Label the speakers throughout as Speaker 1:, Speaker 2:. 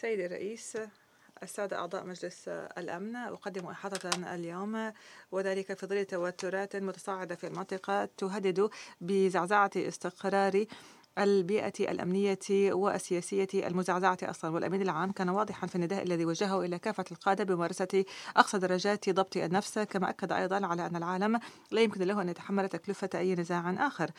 Speaker 1: سيدي الرئيس السادة أعضاء مجلس الأمن أقدم إحاطة اليوم. وذلك في ظل توترات متصاعدة في المنطقة تهدد بزعزعة استقرار البيئة الأمنية والسياسية المزعزعة أصلا. والأمين العام كان واضحا في النداء الذي وجهه إلى كافة القادة بممارسة أقصى درجات ضبط النفس. كما أكد أيضا على أن العالم لا يمكن له أن يتحمل تكلفة أي نزاع آخر.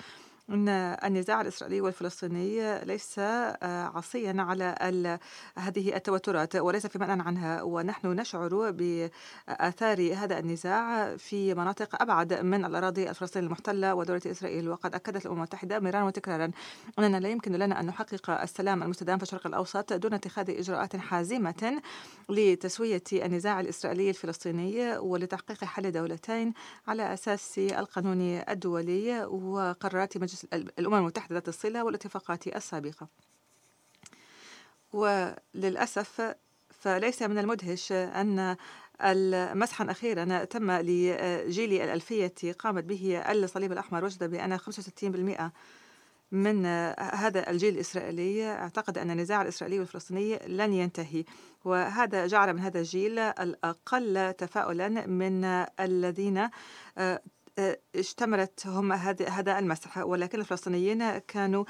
Speaker 1: أن النزاع الإسرائيلي والفلسطيني ليس آه، عصيا على هذه التوترات وليس في منع عنها. ونحن نشعر بآثار هذا النزاع في مناطق أبعد من الأراضي الفلسطينية المحتلة ودولة إسرائيل. وقد أكدت الأمم المتحدة مرارا وتكرارا أننا لا يمكن لنا أن نحقق السلام المستدام في الشرق الأوسط دون اتخاذ إجراءات حازمة لتسوية النزاع الإسرائيلي الفلسطيني ولتحقيق حل دولتين على أساس القانون الدولي وقرارات مجلس الأمم المتحدة ذات الصلة والاتفاقات السابقة. وللأسف فليس من المدهش أن مسحا أخيرا تم لجيل الألفية قامت به الصليب الأحمر وجد بأن 65% من هذا الجيل الإسرائيلي اعتقد أن النزاع الإسرائيلي والفلسطيني لن ينتهي. وهذا جعل من هذا الجيل الأقل تفاؤلا من الذين اشتملتهم هذا المسح ولكن الفلسطينيين كانوا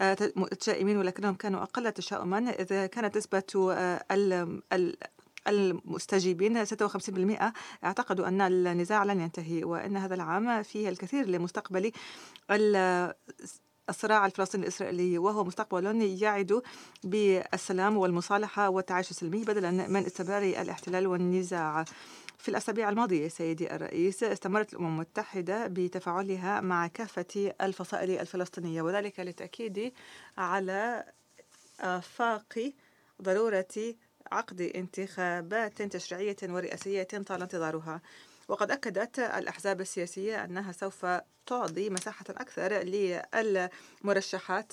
Speaker 1: آه، متشائمين ولكنهم كانوا أقل تشاؤما. إذا كانت نسبة آه، المستجيبين 56% اعتقدوا أن النزاع لن ينتهي وأن هذا العام فيه الكثير لمستقبل الصراع الفلسطيني الإسرائيلي وهو مستقبل يعد بالسلام والمصالحة والتعايش السلمي بدلا من استمرار الاحتلال والنزاع. في الأسابيع الماضية سيدي الرئيس استمرت الأمم المتحدة بتفاعلها مع كافة الفصائل الفلسطينية وذلك للتأكيد على آفاق ضرورة عقد انتخابات تشريعية ورئاسية طال انتظارها. وقد أكدت الأحزاب السياسية أنها سوف تعطي مساحة أكثر للمرشحات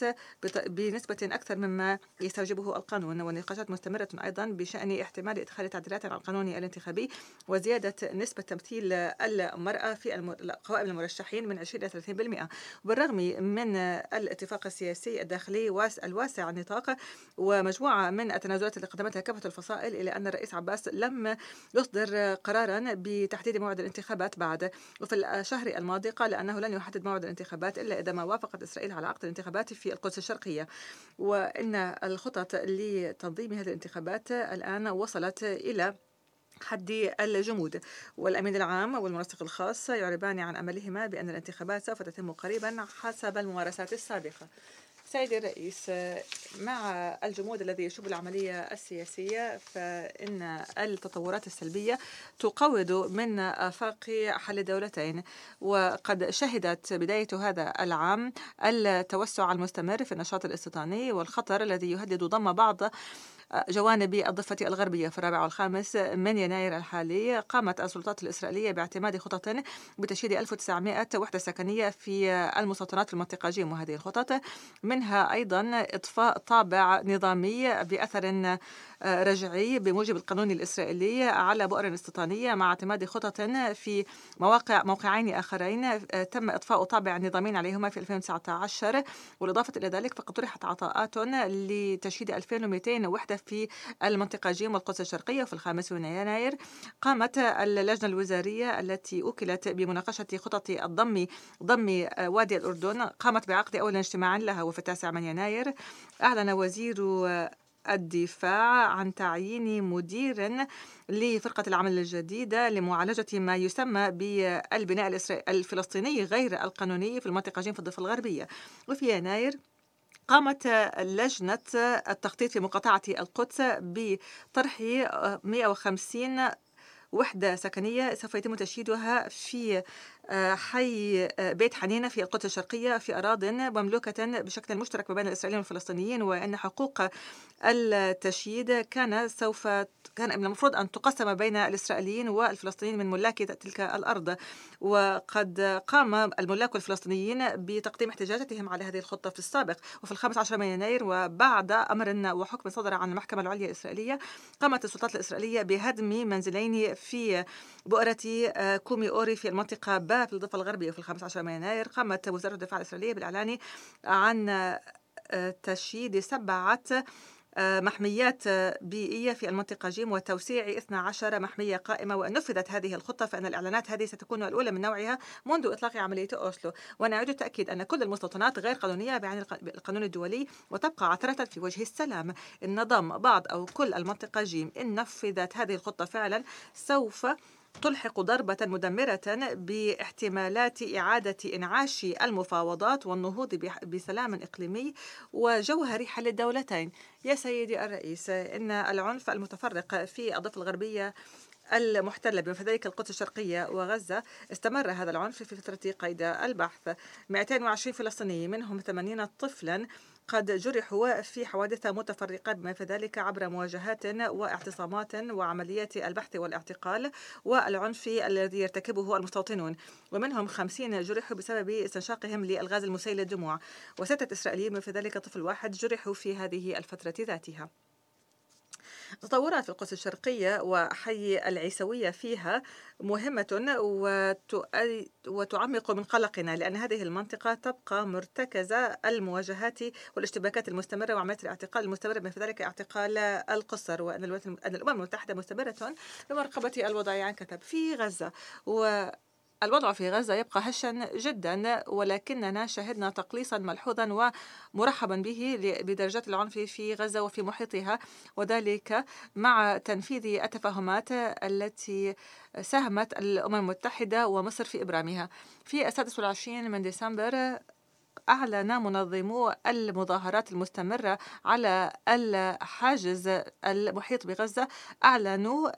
Speaker 1: بنسبة أكثر مما يستوجبه القانون والنقاشات مستمرة أيضا بشأن احتمال إدخال تعديلات على القانون الانتخابي وزيادة نسبة تمثيل المرأة في قوائم المرشحين من 20 إلى 30% بالرغم من الاتفاق السياسي الداخلي الواسع النطاق ومجموعة من التنازلات التي قدمتها كافة الفصائل إلى أن الرئيس عباس لم يصدر قرارا بتحديد موعد الانتخابات بعد وفي الشهر الماضي قال أنه لن يحدد موعد الانتخابات إلا إذا ما وافقت إسرائيل على عقد الانتخابات في القدس الشرقية. وإن الخطط لتنظيم هذه الانتخابات الآن وصلت إلى حد الجمود. والأمين العام والمنسق الخاص يعربان عن أملهما بأن الانتخابات سوف تتم قريبا حسب الممارسات السابقة. سيدي الرئيس مع الجمود الذي يشوب العملية السياسية فإن التطورات السلبية تقوض من آفاق حل الدولتين وقد شهدت بداية هذا العام التوسع المستمر في النشاط الاستيطاني والخطر الذي يهدد ضم بعض جوانب الضفة الغربية في الرابع والخامس من يناير الحالي قامت السلطات الإسرائيلية باعتماد خطط بتشييد 1900 وحدة سكنية في المستوطنات في المنطقة جيم وهذه الخطط منها أيضا إضفاء طابع نظامي بأثر رجعي بموجب القانون الإسرائيلي على بؤر استيطانية مع اعتماد خطط في مواقع موقعين آخرين تم إضفاء طابع نظامي عليهما في 2019 والإضافة إلى ذلك فقد طرحت عطاءات لتشييد 2200 وحدة في المنطقة جيم والقدس الشرقية في الخامس من يناير. قامت اللجنة الوزارية التي أكلت بمناقشة خطط الضم ضم وادي الأردن قامت بعقد أول اجتماع لها وفي التاسع من يناير. أعلن وزير الدفاع عن تعيين مدير لفرقة العمل الجديدة لمعالجة ما يسمى بالبناء الفلسطيني غير القانوني في المنطقة جيم في الضفة الغربية. وفي يناير قامت لجنة التخطيط في مقاطعة القدس بطرح 150 وحدة سكنية سوف يتم تشييدها في حي بيت حنينة في القدس الشرقية في أراضٍ مملوكة بشكل مشترك ما بين الإسرائيليين والفلسطينيين وأن حقوق التشييد كان سوف كان المفروض أن تقسم بين الإسرائيليين والفلسطينيين من ملاك تلك الأرض. وقد قام الملاك الفلسطينيين بتقديم احتجاجاتهم على هذه الخطة في السابق. وفي الخامس عشر من يناير وبعد أمر وحكم صدر عن المحكمة العليا الإسرائيلية قامت السلطات الإسرائيلية بهدم منزلين في بؤرة كومي أوري في المنطقة في الضفة الغربية في الخامس عشر من يناير قامت وزارة الدفاع الإسرائيلية بالإعلان عن تشييد سبعة محميات بيئية في المنطقة جيم وتوسيع 12 محمية قائمة وإن نفذت هذه الخطة فإن الإعلانات هذه ستكون الأولى من نوعها منذ إطلاق عملية أوسلو. ونعيد التأكيد أن كل المستوطنات غير قانونية بعين القانون الدولي وتبقى عثرة في وجه السلام. إن نظم بعض أو كل المنطقة جيم إن نفذت هذه الخطة فعلا سوف تلحق ضربة مدمرة باحتمالات إعادة إنعاش المفاوضات والنهوض بسلام إقليمي وجوهري حل الدولتين. يا سيدي الرئيس إن العنف المتفرق في الضفة الغربية المحتلة بما في ذلك القدس الشرقية وغزة استمر هذا العنف في فترة قيد البحث. 220 فلسطيني منهم 80 طفلا قد جرحوا في حوادث متفرقة بما في ذلك عبر مواجهات واعتصامات وعمليات البحث والاعتقال والعنف الذي يرتكبه المستوطنون. ومنهم خمسين جرحوا بسبب استنشاقهم للغاز المسيل للدموع. وستة إسرائيليين بما في ذلك طفل واحد جرحوا في هذه الفترة ذاتها. تطورات في القدس الشرقية وحي العيسوية فيها مهمة وتعمق من قلقنا لأن هذه المنطقة تبقى مرتكز المواجهات والاشتباكات المستمرة وعمليات الاعتقال المستمرة من ذلك اعتقال القصر وأن الأمم المتحدة مستمرة بمراقبة الوضع كتب في غزة. و الوضع في غزة يبقى هشا جدا ولكننا شهدنا تقليصا ملحوظا ومرحبا به بدرجات العنف في غزة وفي محيطها وذلك مع تنفيذ التفاهمات التي ساهمت الأمم المتحدة ومصر في إبرامها. في السادس والعشرين من ديسمبر أعلن منظمو المظاهرات المستمرة على الحاجز المحيط بغزة أعلنوا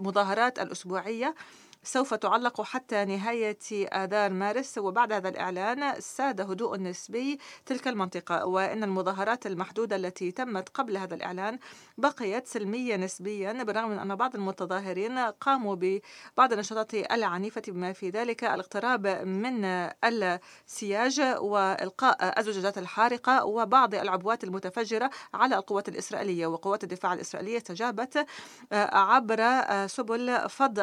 Speaker 1: المظاهرات الأسبوعية سوف تعلق حتى نهاية آذار مارس وبعد هذا الإعلان ساد هدوء نسبي تلك المنطقة وإن المظاهرات المحدودة التي تمت قبل هذا الإعلان بقيت سلمية نسبيا بالرغم من أن بعض المتظاهرين قاموا ببعض النشاطات العنيفة بما في ذلك الاقتراب من السياج وإلقاء الزجاجات الحارقة وبعض العبوات المتفجرة على القوات الإسرائيلية وقوات الدفاع الإسرائيلية استجابت عبر سبل فض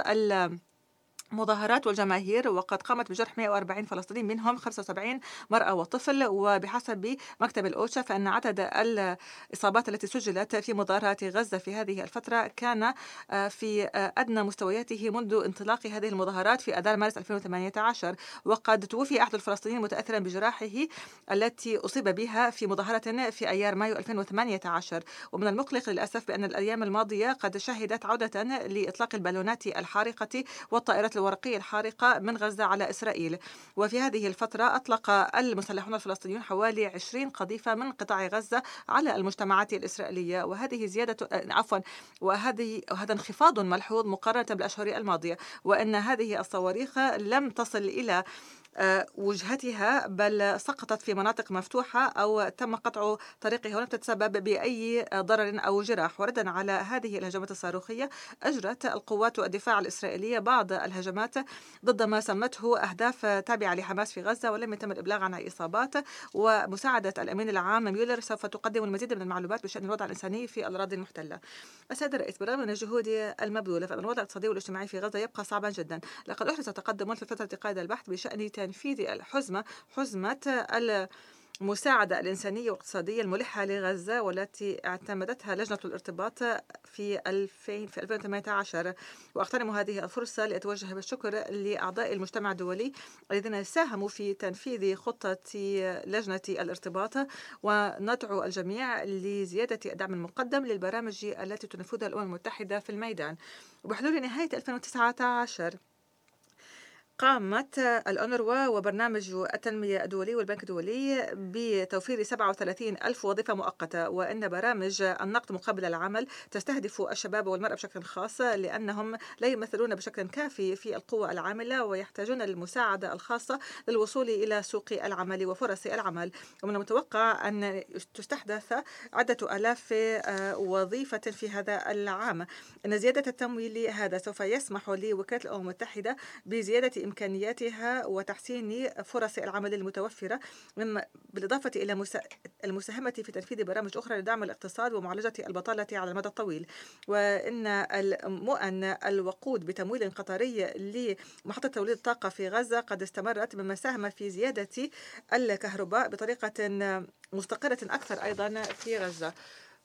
Speaker 1: مظاهرات والجماهير وقد قامت بجرح 140 فلسطيني منهم 75 مرأة وطفل. وبحسب مكتب الأوشا فإن عدد الإصابات التي سجلت في مظاهرات غزة في هذه الفترة كان آه، في آه، أدنى مستوياته منذ انطلاق هذه المظاهرات في أذار مارس 2018 وقد توفي أحد الفلسطينيين متأثرا بجراحه التي أصيب بها في مظاهرة في أيار مايو 2018 ومن المقلق للأسف بأن الأيام الماضية قد شهدت عودة لإطلاق البالونات الحارقة والطائرات الورقية الحارقة من غزة على إسرائيل. وفي هذه الفترة أطلق المسلحون الفلسطينيون حوالي 20 قذيفة من قطاع غزة على المجتمعات الإسرائيلية. وهذه زيادة عفوا وهذه هذا انخفاض ملحوظ مقارنة بالأشهر الماضية. وأن هذه الصواريخ لم تصل إلى آه، وجهتها بل سقطت في مناطق مفتوحة أو تم قطع طريقها ولم تتسبب بأي ضرر أو جراح. وردا على هذه الهجمات الصاروخية أجرت القوات الدفاع الإسرائيلية بعض الهجمات ضد ما سمته أهداف تابعة لحماس في غزة ولم يتم الإبلاغ عن إصابات. ومساعدة الأمين العام ميولر سوف تقدم المزيد من المعلومات بشأن الوضع الإنساني في الأراضي المحتلة. السيد الرئيس بالرغم من الجهود المبذولة فإن الوضع الاقتصادي والاجتماعي في غزة يبقى صعبا جدا. لقد أحدث تقدم في فترة قيد البحث بشأن تنفيذ الحزمة حزمة المساعدة الإنسانية والاقتصادية الملحة لغزة والتي اعتمدتها لجنة الارتباط في 2000 في 2018 وأغتنم هذه الفرصة لأتوجه بالشكر لأعضاء المجتمع الدولي الذين ساهموا في تنفيذ خطة لجنة الارتباط. وندعو الجميع لزيادة الدعم المقدم للبرامج التي تنفذها الأمم المتحدة في الميدان. وبحلول نهاية 2019 قامت الأونروا وبرنامج التنمية الدولي والبنك الدولي بتوفير 37 ألف وظيفة مؤقتة وأن برامج النقد مقابل العمل تستهدف الشباب والمرأة بشكل خاص لأنهم لا يمثلون بشكل كافي في القوة العاملة ويحتاجون المساعدة الخاصة للوصول إلى سوق العمل وفرص العمل. ومن المتوقع أن تستحدث عدة آلاف وظيفة في هذا العام. أن زيادة التمويل هذا سوف يسمح لوكالة الأمم المتحدة بزيادة إمكانياتها وتحسين فرص العمل المتوفرة مما بالإضافة إلى المساهمة في تنفيذ برامج أخرى لدعم الاقتصاد ومعالجة البطالة على المدى الطويل. وإن المؤن الوقود بتمويل قطري لمحطة توليد الطاقة في غزة قد استمرت مما ساهم في زيادة الكهرباء بطريقة مستقرة أكثر أيضا في غزة.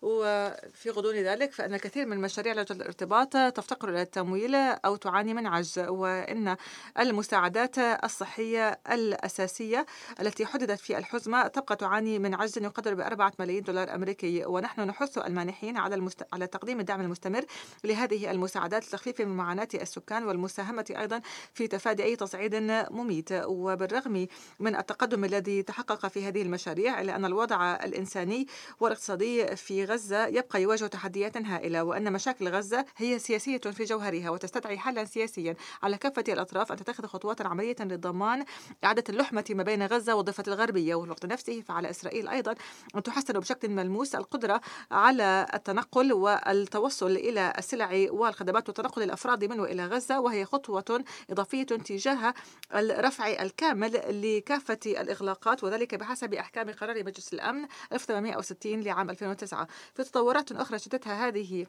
Speaker 1: وفي غضون ذلك فإن الكثير من مشاريع لجنة الارتباط تفتقر إلى التمويل أو تعاني من عجز وإن المساعدات الصحية الأساسية التي حددت في الحزمة تبقى تعاني من عجز يقدر بأربعة ملايين دولار أمريكي. ونحن نحث المانحين على المست... على تقديم الدعم المستمر لهذه المساعدات لتخفيف من معاناة السكان والمساهمة أيضا في تفادي أي تصعيد مميت. وبالرغم من التقدم الذي تحقق في هذه المشاريع إلا أن الوضع الإنساني والاقتصادي في غزة يبقى يواجه تحديات هائلة وأن مشاكل غزة هي سياسية في جوهرها وتستدعي حلا سياسيا على كافة الأطراف أن تتخذ خطوات عملية لضمان إعادة اللحمة ما بين غزة والضفة الغربية. وفي الوقت نفسه فعلى إسرائيل أيضا أن تحسن بشكل ملموس القدرة على التنقل والتوصل إلى السلع والخدمات وتنقل الأفراد من وإلى غزة وهي خطوة إضافية تجاه الرفع الكامل لكافة الإغلاقات وذلك بحسب أحكام قرار مجلس الأمن 1860 لعام 2009 في تطورات أخرى شدتها هذه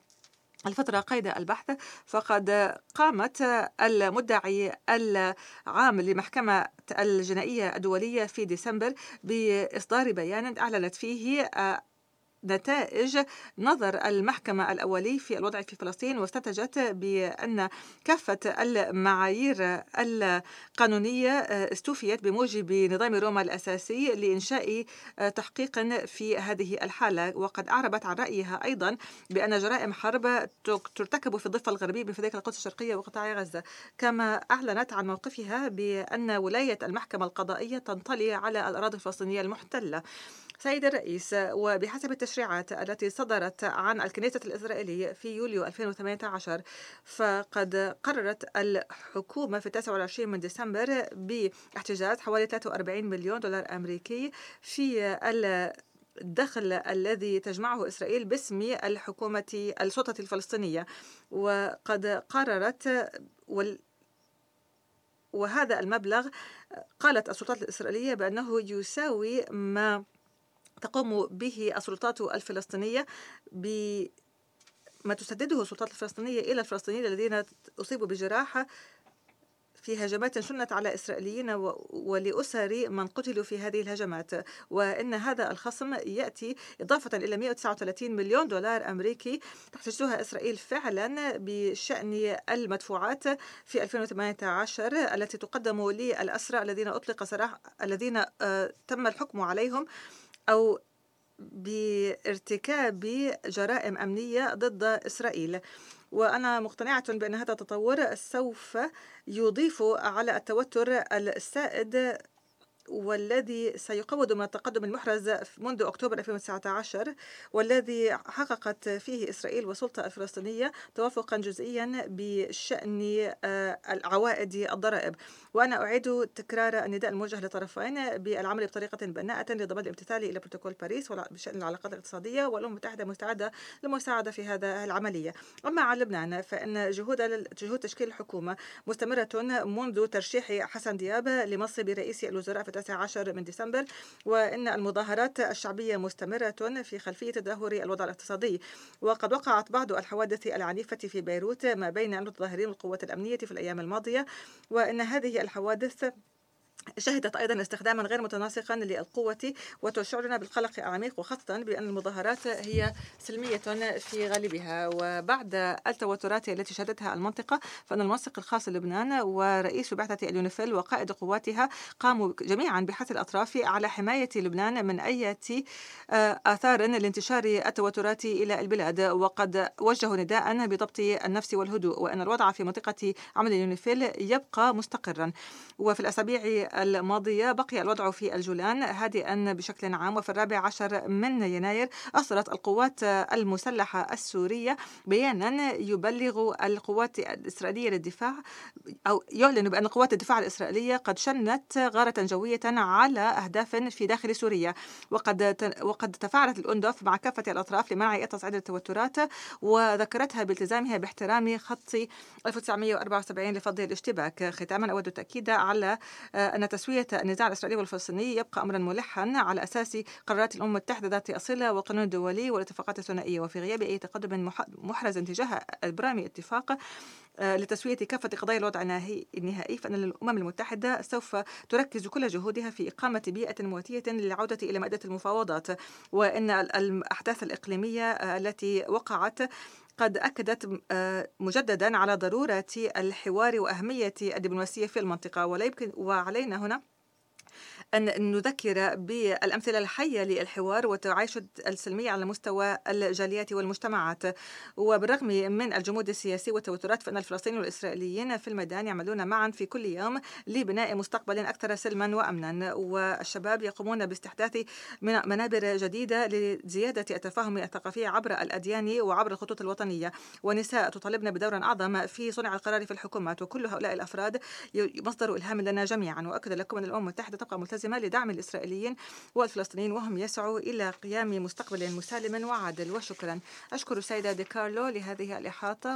Speaker 1: الفترة قيد البحث فقد قامت المدعي العام لمحكمة الجنائية الدولية في ديسمبر بإصدار بيان أعلنت فيه نتائج نظر المحكمة الأولي في الوضع في فلسطين واستنتجت بأن كافة المعايير القانونية استوفيت بموجب نظام روما الأساسي لإنشاء تحقيق في هذه الحالة. وقد أعربت عن رأيها أيضا بأن جرائم حرب ترتكب في الضفة الغربية بفداك القدس الشرقية وقطاع غزة. كما أعلنت عن موقفها بأن ولاية المحكمة القضائية تنطلي على الأراضي الفلسطينية المحتلة. سيد الرئيس وبحسب التشريعات التي صدرت عن الكنيسة الإسرائيلية في يوليو 2018 فقد قررت الحكومة في 29 من ديسمبر باحتجاز حوالي 43 مليون دولار أمريكي في الدخل الذي تجمعه إسرائيل باسم الحكومة السلطة الفلسطينية. وقد قررت وال وهذا المبلغ قالت السلطات الإسرائيلية بأنه يساوي ما تقوم به السلطات الفلسطينية ب ما تسدده السلطات الفلسطينية إلى الفلسطينيين الذين أصيبوا بجراحة في هجمات شنت على إسرائيليين ولأسر من قتلوا في هذه الهجمات. وإن هذا الخصم يأتي إضافة إلى 139 مليون دولار أمريكي تحتجزها إسرائيل فعلا بشأن المدفوعات في 2018 التي تقدم للأسرى الذين أطلق سراح الذين آه، تم الحكم عليهم. أو بارتكاب جرائم أمنية ضد إسرائيل. وأنا مقتنعة بأن هذا التطور سوف يضيف على التوتر السائد والذي سيقوض من التقدم المحرز منذ أكتوبر 2019 والذي حققت فيه إسرائيل والسلطة الفلسطينية توافقا جزئيا بشأن آه، العوائد الضرائب. وأنا أعيد تكرار النداء الموجه للطرفين بالعمل بطريقة بناءة لضمان الامتثال إلى بروتوكول باريس بشأن العلاقات الاقتصادية والأمم المتحدة مستعدة للمساعدة في هذا العملية. أما عن لبنان فإن جهود جهود تشكيل الحكومة مستمرة منذ ترشيح حسن دياب لمنصب رئيس الوزراء في 19 من ديسمبر وإن المظاهرات الشعبية مستمرة في خلفية تدهور الوضع الاقتصادي. وقد وقعت بعض الحوادث العنيفة في بيروت ما بين المتظاهرين والقوات الأمنية في الأيام الماضية وإن هذه الحوادث شهدت أيضا استخداما غير متناسقا للقوة وتشعرنا بالقلق العميق وخاصة بأن المظاهرات هي سلمية في غالبها. وبعد التوترات التي شهدتها المنطقة فإن المنسق الخاص للبنان ورئيس بعثة اليونيفيل وقائد قواتها قاموا جميعا بحث الأطراف على حماية لبنان من أي آه، آثار لانتشار التوترات إلى البلاد. وقد وجهوا نداء بضبط النفس والهدوء وأن الوضع في منطقة عمل اليونيفيل يبقى مستقرا. وفي الأسابيع الماضية بقي الوضع في الجولان هادئا بشكل عام وفي الرابع عشر من يناير أصدرت القوات المسلحة السورية بيانا يبلغ القوات الإسرائيلية للدفاع أو يعلن بأن قوات الدفاع الإسرائيلية قد شنت غارة جوية على أهداف في داخل سوريا. وقد وقد تفاعلت الأندف مع كافة الأطراف لمنع تصعيد التوترات وذكرتها بالتزامها باحترام خط 1974 لفض الاشتباك. ختاما أود التأكيد على أن تسوية النزاع الإسرائيلي والفلسطيني يبقى أمرا ملحا على أساس قرارات الأمم المتحدة ذات أصلة والقانون الدولي والاتفاقات الثنائية. وفي غياب أي تقدم محرز تجاه إبرام اتفاق لتسوية كافة قضايا الوضع النهائي فإن الأمم المتحدة سوف تركز كل جهودها في إقامة بيئة مواتية للعودة إلى مائدة المفاوضات. وإن الأحداث الإقليمية التي وقعت قد أكدت مجددا على ضرورة الحوار وأهمية الدبلوماسية في المنطقة ولا يمكن وعلينا هنا أن نذكر بالأمثلة الحية للحوار والتعايش السلمي على مستوى الجاليات والمجتمعات. وبالرغم من الجمود السياسي والتوترات فإن الفلسطينيين والإسرائيليين في الميدان يعملون معا في كل يوم لبناء مستقبل أكثر سلما وأمنا. والشباب يقومون باستحداث منابر جديدة لزيادة التفاهم الثقافي عبر الأديان وعبر الخطوط الوطنية. ونساء تطالبن بدور أعظم في صنع القرار في الحكومات. وكل هؤلاء الأفراد مصدر إلهام لنا جميعا. وأكد لكم أن الأمم المتحدة تبقى ملتزمة لدعم الإسرائيليين والفلسطينيين وهم يسعوا إلى قيام مستقبل مسالم وعادل. وشكرا. أشكر السيدة دي كارلو لهذه الإحاطة.